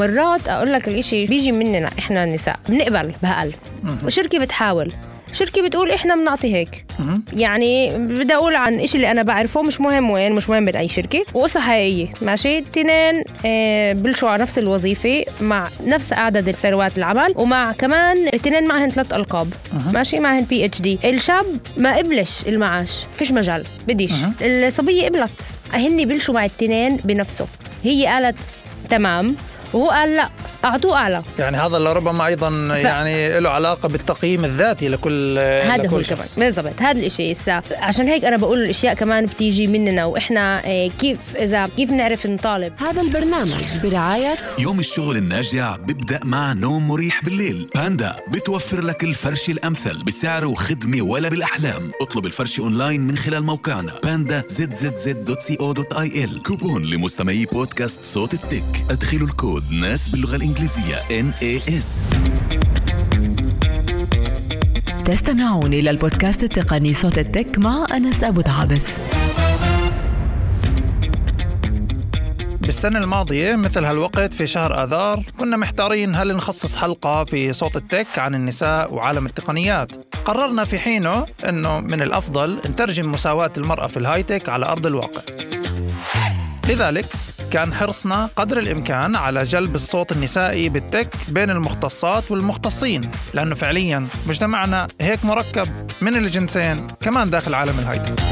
ومرات أقول لك الإشي بيجي مننا إحنا النساء بنقبل بهقل وشركه بتحاول. شركة بتقول إحنا بنعطي هيك. يعني بدي أقول عن إشي اللي أنا بعرفه مش مهم وين مش مهم من أي شركة. وقصة حقيقية. ماشي؟ تنين آه بلشوا على نفس الوظيفة مع نفس عدد سنوات العمل ومع كمان تنين معهن ثلاث ألقاب. ماشي؟ معهن بي اتش دي الشاب ما قبلش المعاش. فيش مجال. بديش. الصبية قبلت. هن بلشوا مع التنين بنفسه. هي قالت تمام. وهو قال لا. أعطوه أعلى. يعني هذا لربما أيضا ف... يعني له علاقة بالتقييم الذاتي لكل هذا هو كمان بالضبط. هذا الشيء هسه. عشان هيك أنا بقول الأشياء كمان بتيجي مننا وإحنا آه، كيف إذا كيف نعرف نطالب؟ هذا البرنامج برعاية يوم الشغل الناجع بيبدا مع نوم مريح بالليل. باندا بتوفر لك الفرش الأمثل بسعر وخدمة ولا بالأحلام. اطلب الفرش أونلاين من خلال موقعنا باندا Z Z Z dot C O dot I L. كوبون لمستمعي بودكاست صوت التك. أدخلوا الكود ناس باللغة الإنجليزية. الإنجليزية NAS تستمعون إلى البودكاست التقني صوت التك مع أنس أبو دعابس بالسنة الماضية مثل هالوقت في شهر آذار كنا محتارين هل نخصص حلقة في صوت التك عن النساء وعالم التقنيات. قررنا في حينه أنه من الأفضل نترجم مساواة المرأة في الهايتك على أرض الواقع. لذلك كان حرصنا قدر الإمكان على جلب الصوت النسائي بالتك بين المختصات والمختصين لأنه فعليا مجتمعنا هيك مركب من الجنسين كمان داخل عالم الهايتك.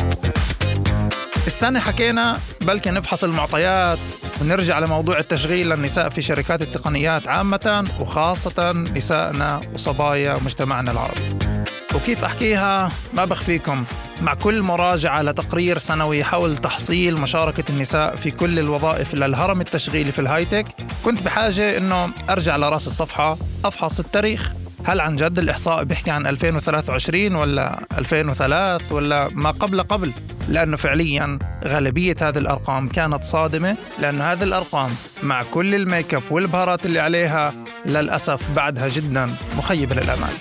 السنة حكينا بلكي نفحص المعطيات ونرجع لموضوع التشغيل للنساء في شركات التقنيات عامة وخاصة نسائنا وصبايا مجتمعنا العربي. وكيف أحكيها؟ ما بخفيكم. مع كل مراجعة لتقرير سنوي حول تحصيل مشاركة النساء في كل الوظائف للهرم التشغيلي في الهايتك كنت بحاجة أنه أرجع لرأس الصفحة أفحص التاريخ. هل عن جد الإحصاء بيحكي عن 2023 ولا 2003 ولا ما قبل قبل؟ لأنه فعليا غالبية هذه الأرقام كانت صادمة لأنه هذه الأرقام مع كل الميك أب والبهارات اللي عليها للأسف بعدها جدا مخيبة للأمال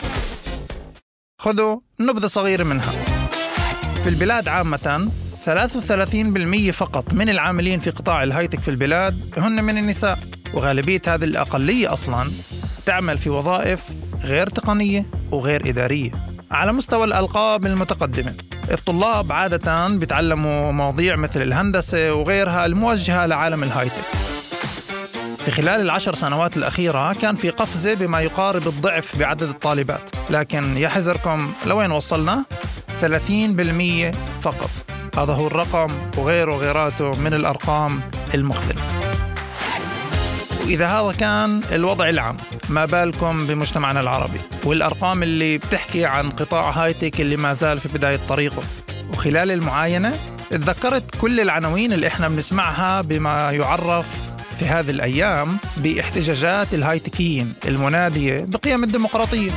خذوا نبذة صغيرة منها. في البلاد عامة 33% فقط من العاملين في قطاع الهايتك في البلاد هن من النساء. وغالبية هذه الأقلية أصلا تعمل في وظائف غير تقنية وغير إدارية. على مستوى الألقاب المتقدمة الطلاب عادة بيتعلموا مواضيع مثل الهندسة وغيرها الموجهة لعالم الهايتك. في خلال العشر سنوات الأخيرة كان في قفزة بما يقارب الضعف بعدد الطالبات لكن يحذركم لوين وصلنا؟ 30% فقط. هذا هو الرقم وغيره وغيراته من الأرقام المخبرة وإذا هذا كان الوضع العام ما بالكم بمجتمعنا العربي؟ والأرقام اللي بتحكي عن قطاع هايتك اللي ما زال في بداية طريقه. وخلال المعاينة تذكرت كل العناوين اللي إحنا بنسمعها بما يعرف في هذه الأيام باحتجاجات الهايتكيين المنادية بقيم الديمقراطية.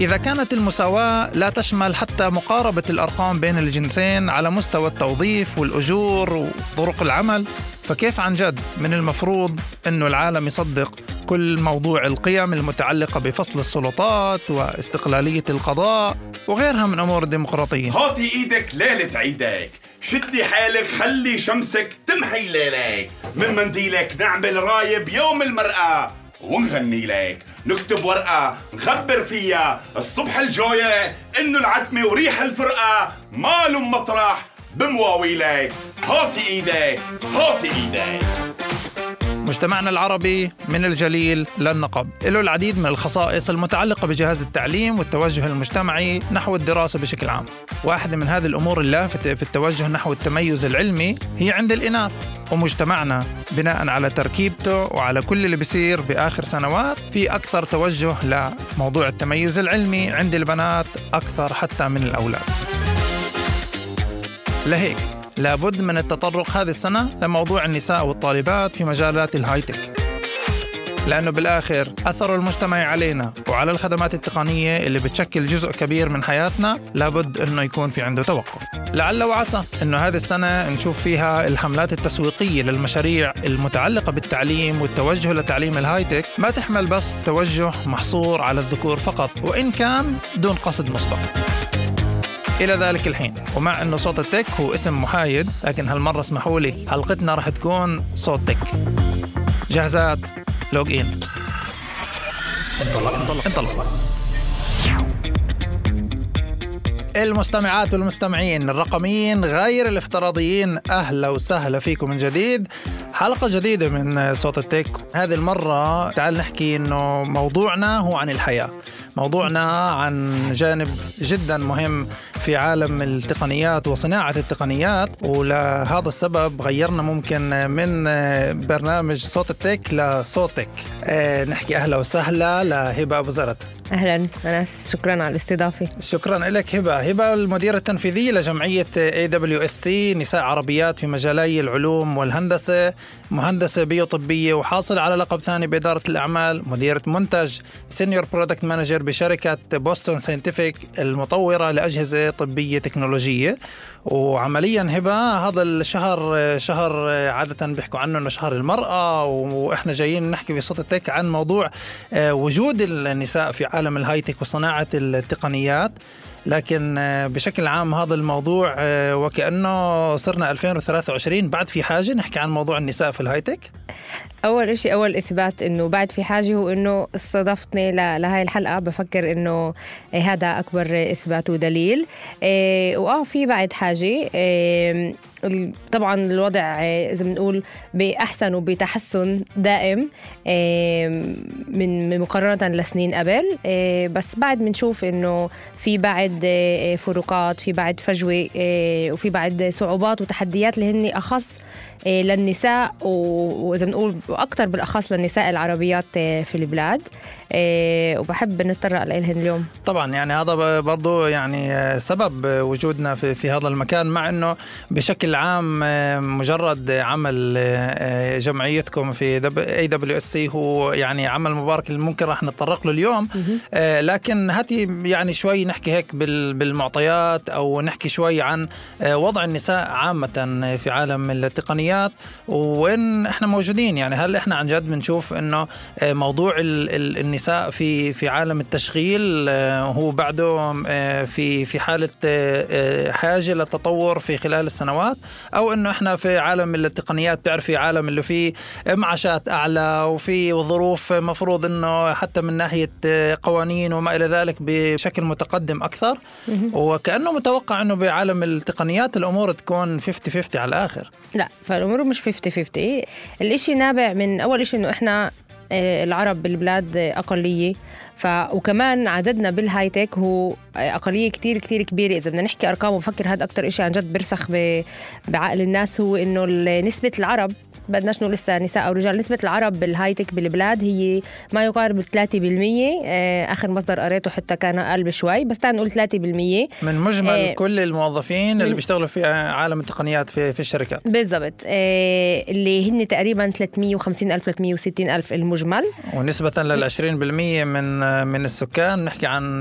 إذا كانت المساواة لا تشمل حتى مقاربة الأرقام بين الجنسين على مستوى التوظيف والأجور وطرق العمل فكيف عن جد من المفروض أنه العالم يصدق كل موضوع القيم المتعلقة بفصل السلطات واستقلالية القضاء وغيرها من أمور الديمقراطية؟ هاتي إيدك ليلة عيدك. شدي حالك خلي شمسك تمحي ليلك. من منديلك نعمل رايب يوم المرأة ونغني لك. نكتب ورقة نخبر فيها. الصبح الجاية إنه العتمة وريح الفرقة. مالهم مطرح بمواويلك. هاتي إيدك هاتي إيدك. مجتمعنا العربي من الجليل للنقب. له العديد من الخصائص المتعلقة بجهاز التعليم والتوجه المجتمعي نحو الدراسة بشكل عام. واحدة من هذه الأمور اللافتة في التوجه نحو التميز العلمي هي عند الإناث. ومجتمعنا بناء على تركيبته وعلى كل اللي بيصير بآخر سنوات في أكثر توجه لموضوع التميز العلمي عند البنات أكثر حتى من الأولاد. لهيك لابد من التطرق هذه السنة لموضوع النساء والطالبات في مجالات الهايتك. لأنه بالآخر أثر المجتمع علينا وعلى الخدمات التقنية اللي بتشكل جزء كبير من حياتنا لابد أنه يكون في عنده توقف لعل وعسى أنه هذه السنة نشوف فيها الحملات التسويقية للمشاريع المتعلقة بالتعليم والتوجه لتعليم الهايتك. ما تحمل بس توجه محصور على الذكور فقط وإن كان دون قصد مسبق. إلى ذلك الحين. ومع أنه صوت التك هو اسم محايد لكن هالمرة اسمحوا لي حلقتنا رح تكون صوت تك. جاهزات؟ لوج ان انطلق انطلق. انطلق. المستمعات والمستمعين الرقميين غير الافتراضيين أهلا وسهلا فيكم من جديد. حلقة جديدة من صوت التك. هذه المرة تعال نحكي إنه موضوعنا هو عن الحياة. موضوعنا عن جانب جدا مهم في عالم التقنيات وصناعة التقنيات ولهذا السبب غيرنا ممكن من برنامج صوت التك لصوتك. آه، نحكي أهلا وسهلا لهبة أبو زرد. أهلا. انس شكرا على الاستضافة. شكرا لك هبة. هبة المديرة التنفيذية لجمعية AWSC نساء عربيات في مجالي العلوم والهندسة مهندسة بيوطبية وحاصل على لقب ثاني بإدارة الأعمال مديرة منتج senior product manager بشركة Boston Scientific المطورة لأجهزة طبية تكنولوجية. وعمليا هبة هذا الشهر شهر عادة بيحكوا عنه إنه شهر المرأة وإحنا جايين نحكي بصوت عن موضوع آه، وجود النساء في عالم الهايتك وصناعة التقنيات. لكن آه، بشكل عام هذا الموضوع آه، وكأنه صرنا 2023 بعد في حاجة نحكي عن موضوع النساء في الهايتك أول شيء أول إثبات إنه بعد في حاجة هو إنه استضفتني لهي الحلقة بفكر إنه هذا أكبر إثبات ودليل. إيه، وآه في بعد حاجة إيه، طبعا الوضع إذا بنقول بأحسن وبتحسن دائم إيه، من مقارنة لسنين قبل. بس بعد بنشوف إنه في بعد فروقات في بعد فجوة وفي بعد صعوبات وتحديات اللي هن أخص للنساء وإذا بنقول أكثر بالأخص للنساء العربيات في البلاد. وبحب نتطرق لهم اليوم. طبعا يعني هذا برضو يعني سبب وجودنا في, في هذا المكان مع إنه بشكل عام مجرد عمل جمعيتكم في AWSC هو يعني عمل مبارك اللي ممكن راح نتطرق له اليوم. لكن هاتي يعني شوي نحكي هيك بالمعطيات أو نحكي شوي عن وضع النساء عامة في عالم التقنيات وين إحنا موجودين. يعني هل إحنا عن جد بنشوف إنه آه، موضوع النساء في في عالم التشغيل آه، هو بعده آه، في في حالة حاجة للتطور في خلال السنوات أو إنه إحنا في عالم التقنيات بتعرفي عالم اللي فيه معاشات أعلى وفي ظروف مفروض إنه حتى من ناحية قوانين وما إلى ذلك بشكل متقدم أكثر. وكأنه متوقع إنه بعالم التقنيات الأمور تكون 50 50 على الآخر. لا فالأمور مش 50 50 الإشي نابع من أول شيء إنه إحنا آه، العرب بالبلاد أقلية. ف وكمان عددنا بالهاي تك هو أقلية كتير كتير كبيرة. إذا بدنا نحكي أرقام وبفكر هذا أكثر شيء عن جد برسخ بعقل الناس هو إنه نسبة العرب بدناش نقول لسه نساء أو رجال. نسبة العرب بالهايتك بالبلاد هي ما يقارب 3% آه، آخر مصدر قريته حتى كان أقل بشوي بس تعال نقول 3% من مجمل آه كل الموظفين اللي بيشتغلوا في عالم التقنيات في في الشركات. بالضبط. آه اللي هن تقريبا 350 ألف 360 ألف المجمل. ونسبة لل 20% من من السكان. نحكي عن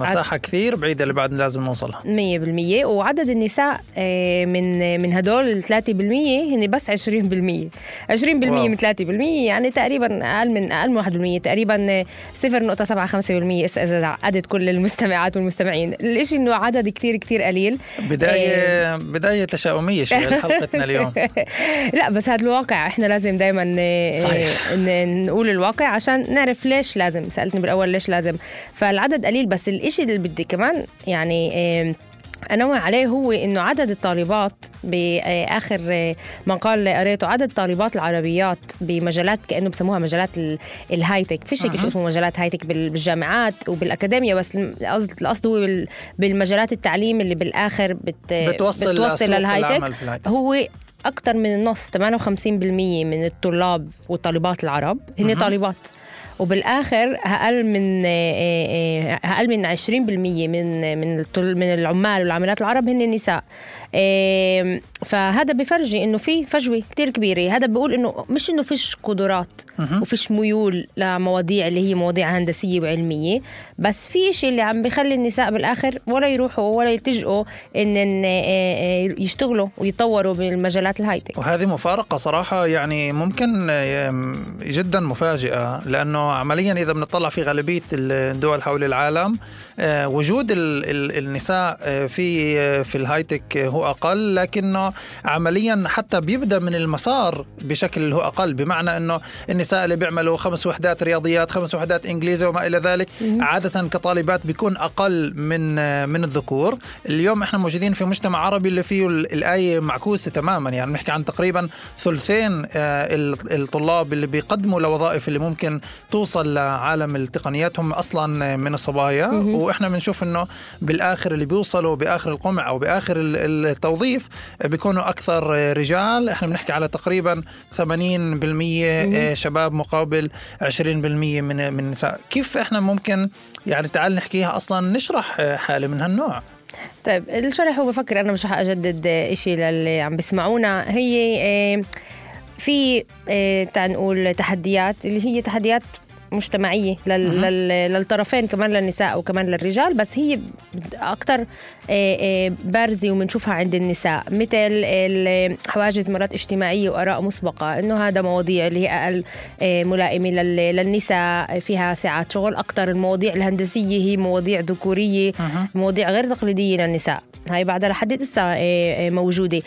مساحة كثير بعيدة اللي بعد لازم نوصلها. 100% وعدد النساء آه، من من هدول ال 3% هن بس 20% 20% من 3% يعني تقريبا أقل من أقل من 1% تقريبا 0.75% إذا عدد كل المستمعات والمستمعين. الشيء إنه عدد كتير كتير قليل. بدايه إيه بداية تشاؤمية شوي حلقتنا اليوم. لا بس هذا الواقع. إحنا لازم دائما نقول الواقع عشان نعرف ليش لازم. سألتني بالأول ليش لازم. فالعدد قليل بس الشيء اللي بدي كمان يعني إيه انوه عليه هو إنه عدد الطالبات باخر مقال قريته عدد الطالبات العربيات بمجالات كأنه بسموها مجالات ال high tech فيش هيك شيء اسمه مجالات high tech بالجامعات وبالاكاديميا بس القصد هو بالمجالات التعليم اللي بالآخر بت بتوصل, بتوصل لل high tech هو أكثر من النص 58% من الطلاب والطالبات العرب. هن طالبات وبالآخر أقل من آه، آه، أقل من 20% من من من العمال والعاملات العرب هن النساء. فهذا بفرجي إنه في فجوة كتير كبيرة. هذا بيقول إنه مش إنه فيش قدرات وفيش ميول لمواضيع اللي هي مواضيع هندسية وعلمية بس في شيء اللي عم بخلي النساء بالآخر ولا يروحوا ولا يلتجئوا إن آه، يشتغلوا ويطوروا بالمجالات الهايتك وهذه مفارقة صراحة يعني ممكن جدا مفاجئة لأنه انه عمليا إذا بنطلع في غالبية الدول حول العالم آه، وجود ال ال النساء آه، في آه، في الهايتك هو أقل لكنه عمليا حتى بيبدأ من المسار بشكل هو أقل. بمعنى إنه النساء اللي بيعملوا خمس وحدات رياضيات خمس وحدات إنجليزي وما إلى ذلك عادة كطالبات بيكون أقل من من الذكور. اليوم إحنا موجودين في مجتمع عربي اللي فيه الآية معكوسة تماما. يعني بنحكي عن تقريبا ثلثين الطلاب اللي بيقدموا لوظائف اللي ممكن توصل لعالم التقنيات هم أصلا من الصبايا. وإحنا بنشوف انه بالاخر اللي بيوصلوا بآخر القمع أو بآخر التوظيف بيكونوا أكثر رجال. إحنا بنحكي على تقريبا 80% شباب مقابل 20% من من النساء. كيف إحنا ممكن يعني تعال نحكيها أصلا نشرح حاله من هالنوع طيب الشرح هو بفكر أنا مش أجدد شيء للي عم بيسمعونا. هي آه، في آه، تعال نقول تحديات اللي هي تحديات مجتمعية لل... لل... للطرفين كمان للنساء وكمان للرجال بس هي أكثر آه، آه، بارزة وبنشوفها عند النساء. مثل حواجز مرات اجتماعية وآراء مسبقة إنه هذا مواضيع اللي هي أقل آه، ملائمة لل... للنساء فيها ساعات شغل. أكثر المواضيع الهندسية هي مواضيع ذكورية مواضيع غير تقليدية للنساء. هاي بعدها لحد لسه موجودة.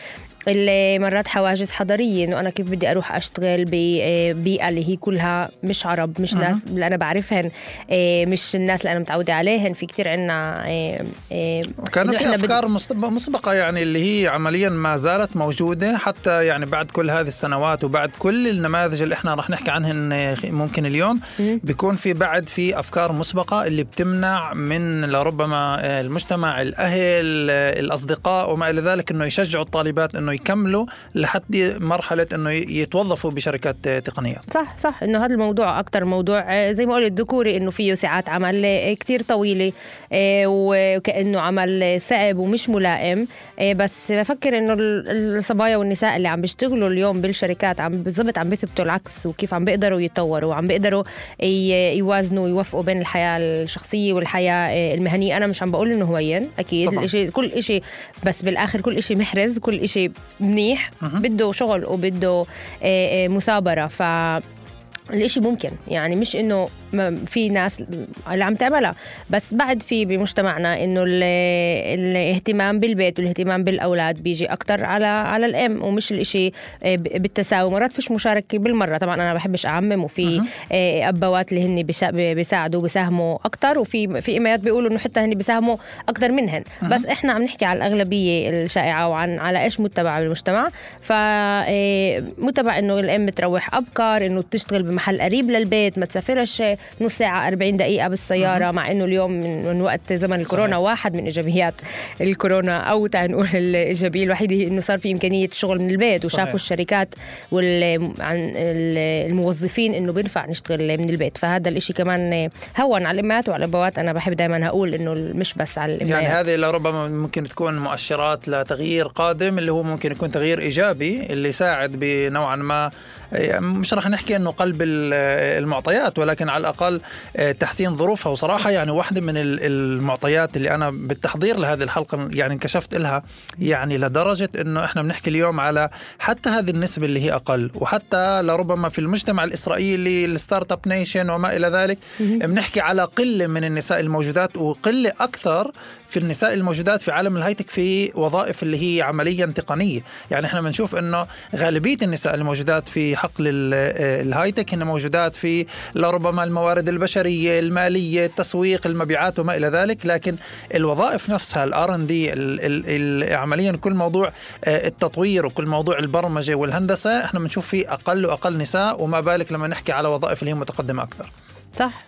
اللي مرات حواجز حضاريه انه أنا كيف بدي أروح أشتغل ببيئه اللي هي كلها مش عرب مش ناس اللي أنا بعرفهن آه، مش الناس اللي أنا متعودة عليهن. في كتير عنا آه، آه، كان في أفكار بد... مسبقة يعني اللي هي عمليا ما زالت موجودة حتى يعني بعد كل هذه السنوات وبعد كل النماذج اللي إحنا رح نحكي عنهن ممكن اليوم بيكون في بعد في أفكار مسبقة اللي بتمنع من لربما المجتمع الأهل الأصدقاء وما إلى ذلك إنه يشجعوا الطالبات إنه يكملوا لحد مرحلة إنه يتوظفوا بشركات تقنية صح صح إنه هذا الموضوع أكثر موضوع آه، زي ما قلت ذكوري إنه فيه ساعات عمل آه، كتير طويلة آه، وكأنه عمل صعب ومش ملائم بس بفكر إنه الصبايا والنساء اللي عم بيشتغلوا اليوم بالشركات عم بالضبط عم بيثبتوا العكس وكيف عم بيقدروا يتطوروا وعم بيقدروا يوازنوا ويوفقوا بين الحياة الشخصية والحياة المهنية أنا مش عم بقول إنه هوين أكيد طبعا. كل شيء بس بالآخر كل شيء محرز كل شيء منيح بده شغل وبده آه، آه، مثابرة. ف الإشي ممكن. يعني مش إنه في ناس اللي عم تعملها. بس بعد في بمجتمعنا إنه الاهتمام بالبيت والاهتمام بالأولاد بيجي أكثر على على الأم ومش الإشي آه، بالتساوي. مرات فيش مشاركة بالمرة. طبعا أنا بحبش أعمم وفي آه، أبوات اللي هن بيساعدوا بيساهموا أكثر وفي في إميات بيقولوا إنه حتى هن بيساهموا أكثر منهن. بس إحنا عم نحكي على الأغلبية الشائعة وعن على إيش متبع بالمجتمع. فمتبع آه، إنه الأم تروح ابكر إنه تشتغل بمحل قريب للبيت ما تسافرش نص ساعة 40 دقيقة بالسيارة مع إنه اليوم من, من وقت زمن الكورونا صحيح. واحد من إيجابيات الكورونا أو تعال نقول الإيجابية الوحيدة إنه صار في إمكانية الشغل من البيت وشافوا صحيح. الشركات عن الموظفين إنه بينفع نشتغل من البيت فهذا الإشي كمان هون على الامهات وعلى الابوات أنا بحب دائما أقول إنه مش بس على الامهات يعني هذه لربما ممكن تكون مؤشرات لتغيير قادم اللي هو ممكن يكون تغيير إيجابي اللي يساعد بنوعا ما مش راح نحكي إنه قلب المعطيات ولكن على الأقل آه، تحسين ظروفها. وصراحة يعني واحدة من المعطيات اللي أنا بالتحضير لهذه الحلقة يعني انكشفت لها يعني لدرجة إنه إحنا بنحكي اليوم على حتى هذه النسبة اللي هي أقل. وحتى لربما في المجتمع الإسرائيلي ال startup nation وما إلى ذلك بنحكي على قلة من النساء الموجودات وقلة أكثر في النساء الموجودات في عالم ال high-tech في وظائف اللي هي عمليا تقنيه يعني إحنا بنشوف إنه غالبية النساء الموجودات في حقل الهايتك هن موجودات في لربما الموارد البشرية المالية التسويق المبيعات وما إلى ذلك لكن الوظائف نفسها الآر إن دي عمليا كل موضوع آه، التطوير وكل موضوع البرمجة والهندسة إحنا بنشوف فيه أقل وأقل نساء وما بالك لما نحكي على وظائف اللي هي متقدمة أكثر. صح.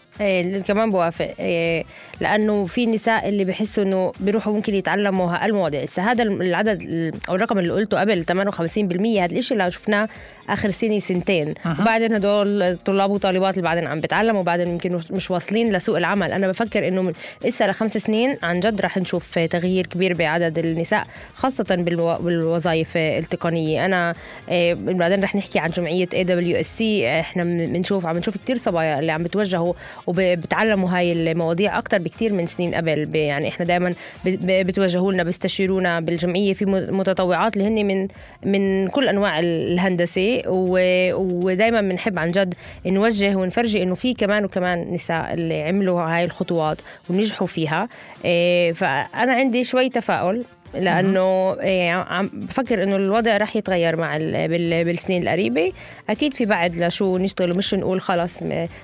كمان بوافق. إيه لأنه في نساء اللي بحسوا إنه بيروحوا ممكن يتعلموا أقل مواضيع. هسه هذا العدد أو الرقم اللي قلته قبل 58% هذا الشيء اللي شفناه آخر سنة سنتين. أه. وبعدين هدول طلاب وطالبات اللي بعدين عم بيتعلموا وبعدين يمكن مش واصلين لسوق العمل. أنا بفكر إنه لسه لخمس سنين عن جد رح نشوف تغيير كبير بعدد النساء خاصة بالوظائف التقنية. أنا إيه بعدين رح نحكي عن جمعية IWSC إحنا بنشوف عم نشوف كثير صبايا اللي عم بتوجهوا وبتعلموا هاي المواضيع أكثر بكثير من سنين قبل. يعني إحنا دائما بتوجهوا لنا بيستشيرونا بالجمعية. في متطوعات اللي هن من من كل أنواع الهندسة. ودائما بنحب عن جد نوجه ونفرجي إنه في كمان وكمان نساء اللي عملوا هاي الخطوات ونجحوا فيها. إيه، فأنا عندي شوي تفاؤل. لأنه إيه، عم بفكر إنه الوضع رح يتغير مع ال- بال- بالسنين القريبة. أكيد في بعد لشو نشتغل ومش نقول خلص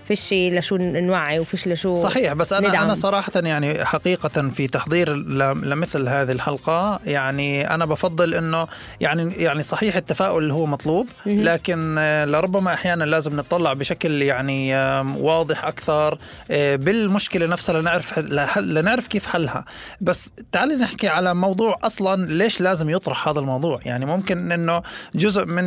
فيش شيء لشو نوعي وفيش لشو صحيح بس أنا ندعم. أنا صراحة يعني حقيقة في تحضير لمثل هذه الحلقة يعني أنا بفضل إنه يعني يعني صحيح التفاؤل هو مطلوب لكن آه، لربما أحيانا لازم نطلع بشكل يعني واضح أكثر آه، بالمشكلة نفسها لنعرف لنعرف كيف حلها. بس تعالي نحكي على موضوع أصلا ليش لازم يطرح هذا الموضوع؟ يعني ممكن إنه جزء من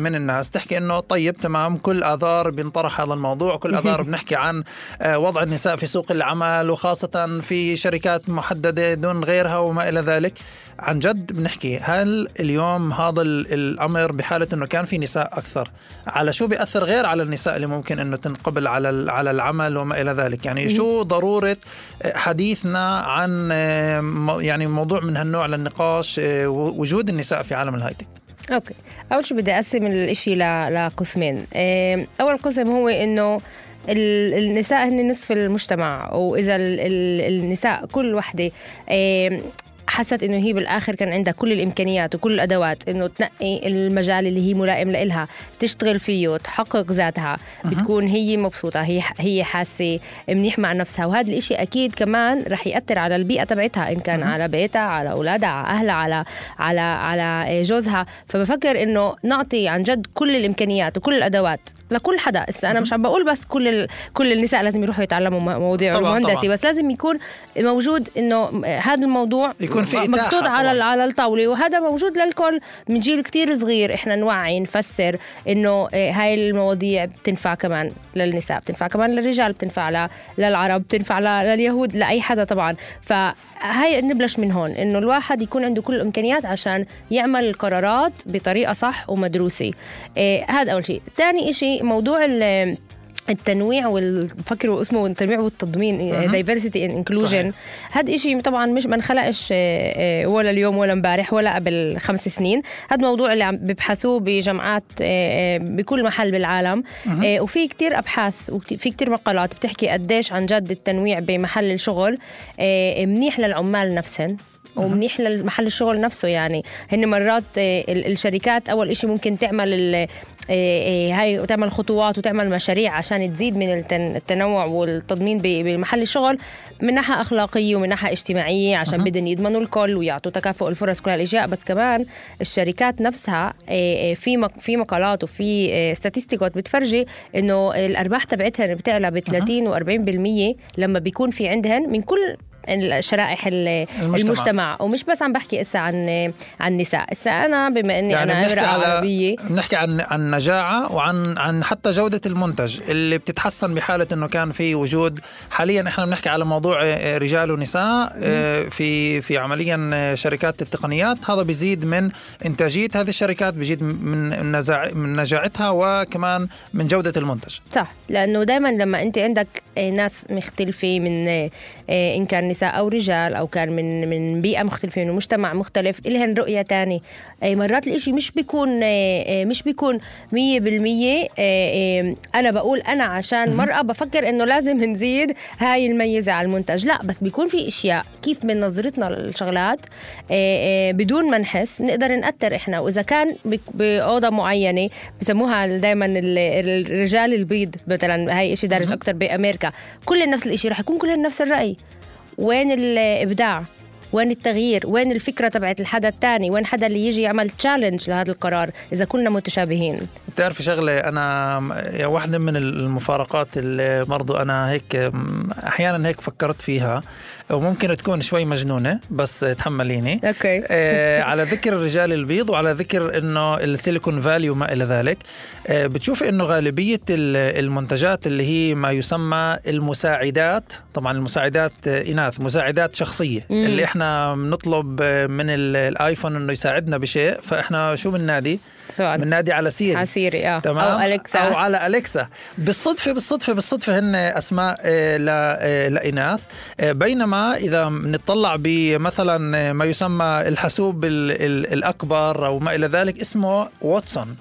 من الناس تحكي إنه طيب تمام كل آذار بينطرح هذا الموضوع كل آذار بنحكي عن آه، وضع النساء في سوق العمل وخاصة في شركات محددة دون غيرها وما إلى ذلك. عن جد بنحكي هل اليوم هذا ال- الأمر بحالة إنه كان في نساء أكثر؟ على شو بيأثر غير على النساء اللي ممكن إنه تنقبل على على العمل وما إلى ذلك؟ يعني شو ضرورة آه، حديثنا عن آه، يعني موضوع من هالنوع للنقاش آه، وجود النساء في عالم ال high-tech؟ أوكي. أول شيء بدي أقسم الإشي لقسمين. إيه، أول قسم هو إنه ال- النساء هن نصف المجتمع وإذا ال- ال- النساء كل وحدة حست إنه هي بالآخر كان عندها كل الإمكانيات وكل الأدوات إنه تنقي المجال اللي هي ملائم لإلها تشتغل فيه تحقق ذاتها. بتكون هي مبسوطة هي هي حاسة منيح مع نفسها. وهذا الإشي أكيد كمان رح يأثر على البيئة تبعتها إن كان على بيتها على أولادها على أهلها على على على جوزها. فبفكر إنه نعطي عن جد كل الإمكانيات وكل الأدوات لكل حدا. هسه أنا مش عم بقول بس كل ال... كل النساء لازم يروحوا يتعلموا مواضيع طبعاً. بس لازم يكون موجود إنه هذا الموضوع يكون في إتاحة محطوط على. على الطاولة وهذا موجود للكل من جيل كتير صغير. إحنا نوعي نفسر إنه آه، هاي المواضيع بتنفع كمان للنساء بتنفع كمان للرجال بتنفع للعرب بتنفع لليهود لأي حدا طبعا. فهاي نبلش من هون إنه الواحد يكون عنده كل الإمكانيات عشان يعمل القرارات بطريقة صح ومدروسة. آه، هذا أول شيء. ثاني شيء موضوع ال- التنويع والفكر اسمه التنويع والتضمين diversity and inclusion. هذا إشي طبعا مش ما انخلقش آه، آه، ولا اليوم ولا امبارح ولا قبل خمس سنين. هذا موضوع اللي عم بيبحثوه بجامعات آه، بكل محل بالعالم. آه، وفي كتير أبحاث وفي كتير مقالات بتحكي قديش عن جد التنويع بمحل الشغل منيح للعمال نفسهم ومنيح لمحل الشغل نفسه. يعني هن مرات ال- الشركات أول إشي ممكن تعمل هاي وتعمل خطوات وتعمل مشاريع عشان تزيد من التن- التنوع والتضمين بمحل الشغل من ناحية أخلاقية ومن ناحية اجتماعية عشان بدهم يضمنوا الكل ويعطوا تكافؤ الفرص كل هالأشياء. بس كمان الشركات نفسها آه، في في مقالات وفي ستاتستيكات بتفرجي إنه الأرباح تبعتها بتعلى ب 30 و40% لما بيكون في عندهن من كل الشرائح ال- المجتمع. المجتمع. ومش بس عم بحكي إسا عن عن النساء إسا أنا بما إني يعني أنا امرأة عربية. بنحكي عن عن نجاعة وعن عن حتى جودة المنتج اللي بتتحسن بحالة إنه كان في وجود. حاليا إحنا بنحكي على موضوع آه، رجال ونساء آه، في في عمليا آه، شركات التقنيات. هذا بيزيد من إنتاجية هذه الشركات بيزيد من نزاع من نجاعتها وكمان من جودة المنتج. صح. لأنه دائما لما أنت عندك ناس مختلفة من إن كان نساء أو رجال أو كان من من بيئة مختلفة من مجتمع مختلف لهم رؤية تانية. آه، مرات الإشي مش بيكون آه، آه، مش بيكون 100% آه، آه، أنا بقول أنا عشان مرأة بفكر إنه لازم نزيد هاي الميزة على المنتج. لا بس بيكون في أشياء كيف من نظرتنا للشغلات بدون ما نحس نقدر نأثر إحنا. وإذا كان بأوضة معينة بسموها دائما الرجال البيض مثلا هاي شيء دارج أكثر بأمريكا كل نفس الشيء رح يكون كلهم نفس الرأي. وين الإبداع؟ وين التغيير؟ وين الفكرة تبعت الحدا الثاني؟ وين حدا اللي يجي يعمل challenge لهذا القرار إذا كنا متشابهين؟ بتعرفي شغلة أنا واحدة من المفارقات اللي برضو أنا هيك أحيانا هيك فكرت فيها وممكن تكون شوي مجنونة بس تحمليني. أوكي. آه على ذكر الرجال البيض وعلى ذكر إنه ال Silicon Valley وما إلى ذلك آه بتشوفي إنه غالبية ال- المنتجات اللي هي ما يسمى المساعدات طبعا المساعدات آه، إناث مساعدات شخصية مم. اللي إحنا بنطلب آه، من ال- ال iPhone إنه يساعدنا بشيء فإحنا شو بننادي؟ سؤال. بننادي على Siri على Siri، آه. تمام أو Alexa. أو على Alexa بالصدفة بالصدفة بالصدفة هن أسماء آه، ل- آه، لاناث آه، بينما إذا نطلع بمثلا ما يسمى الحاسوب ال- ال- الأكبر أو ما إلى ذلك اسمه Watson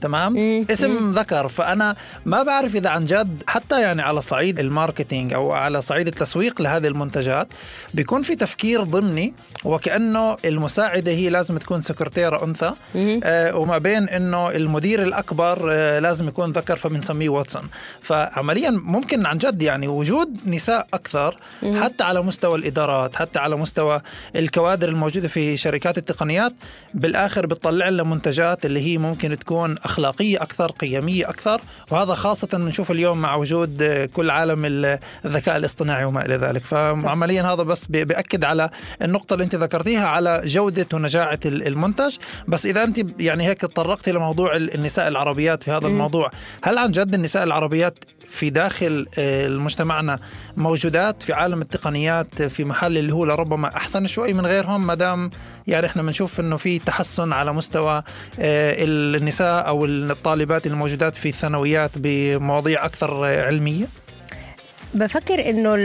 تمام؟ اسم ذكر فأنا ما بعرف إذا عن جد حتى يعني على صعيد ال marketing أو على صعيد التسويق لهذه المنتجات بيكون في تفكير ضمني وكأنه المساعدة هي لازم تكون سكرتيره أنثى آه وما بين إنه المدير الأكبر آه لازم يكون ذكر فبنسميه Watson. فعمليا ممكن عن جد يعني وجود نساء أكثر حتى على مستوى الإدارات حتى على مستوى الكوادر الموجودة في شركات التقنيات بالآخر بتطلع لنا منتجات اللي هي ممكن تكون أخلاقية أكثر قيمية أكثر وهذا خاصة نشوف اليوم مع وجود كل عالم ال- الذكاء الاصطناعي وما إلى ذلك. فعمليا هذا بس بياكد على النقطة اللي أنت ذكرتيها على جودة ونجاعة ال- المنتج. بس إذا أنت يعني هيك تطرقتي لموضوع ال- النساء العربيات في هذا الموضوع هل عن جد النساء العربيات في داخل آه، مجتمعنا موجودات في عالم التقنيات في محل اللي هو لربما أحسن شوي من غيرهم ما دام يعني إحنا بنشوف إنه في تحسن على مستوى آه، النساء أو الطالبات الموجودات في الثانويات بمواضيع أكثر آه، علمية. بفكر إنه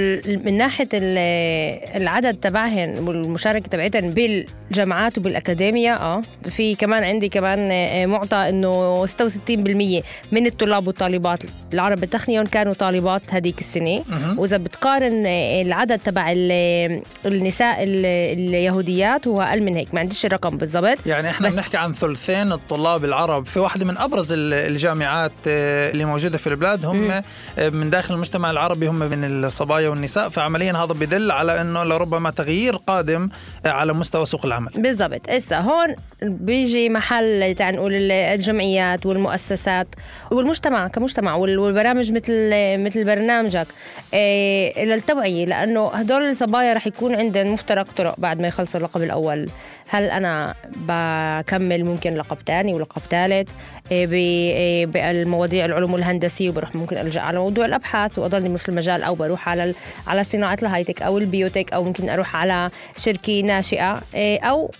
من ناحية ال- العدد تبعهن والمشاركة تبعتهن بالجامعات وبالاكاديميا آه في كمان عندي كمان آه، معطى إنه 66% من الطلاب والطالبات العرب بالتقنيه كانوا طالبات هذيك السنة. وإذا بتقارن آه، العدد تبع ال- النساء ال- اليهوديات هو أقل من هيك ما عنديش الرقم بالضبط. يعني إحنا بنحكي عن ثلثين الطلاب العرب. في واحدة من أبرز ال- الجامعات آه، اللي موجودة في البلاد هم آه، من داخل المجتمع العربي هم من الصبايا والنساء فعمليا هذا بدل على أنه لربما تغيير قادم على مستوى سوق العمل. بالضبط. هسه هون بيجي محل تعال نقول ال- الجمعيات والمؤسسات والمجتمع كمجتمع وال- والبرامج مثل مثل برنامجك إيه للتوعية لأنه هدول الصبايا رح يكون عندهم مفترق طرق بعد ما يخلصوا اللقب الأول. هل أنا بكمل ممكن لقب ثاني ولقب ثالث بالمواضيع العلوم الهندسيه وبروح ممكن ألجأ على موضوع الأبحاث وأضلني بنفس المجال أو بروح على على صناعة الهايتك أو البيوتك أو ممكن أروح على شركة ناشئة إيه أو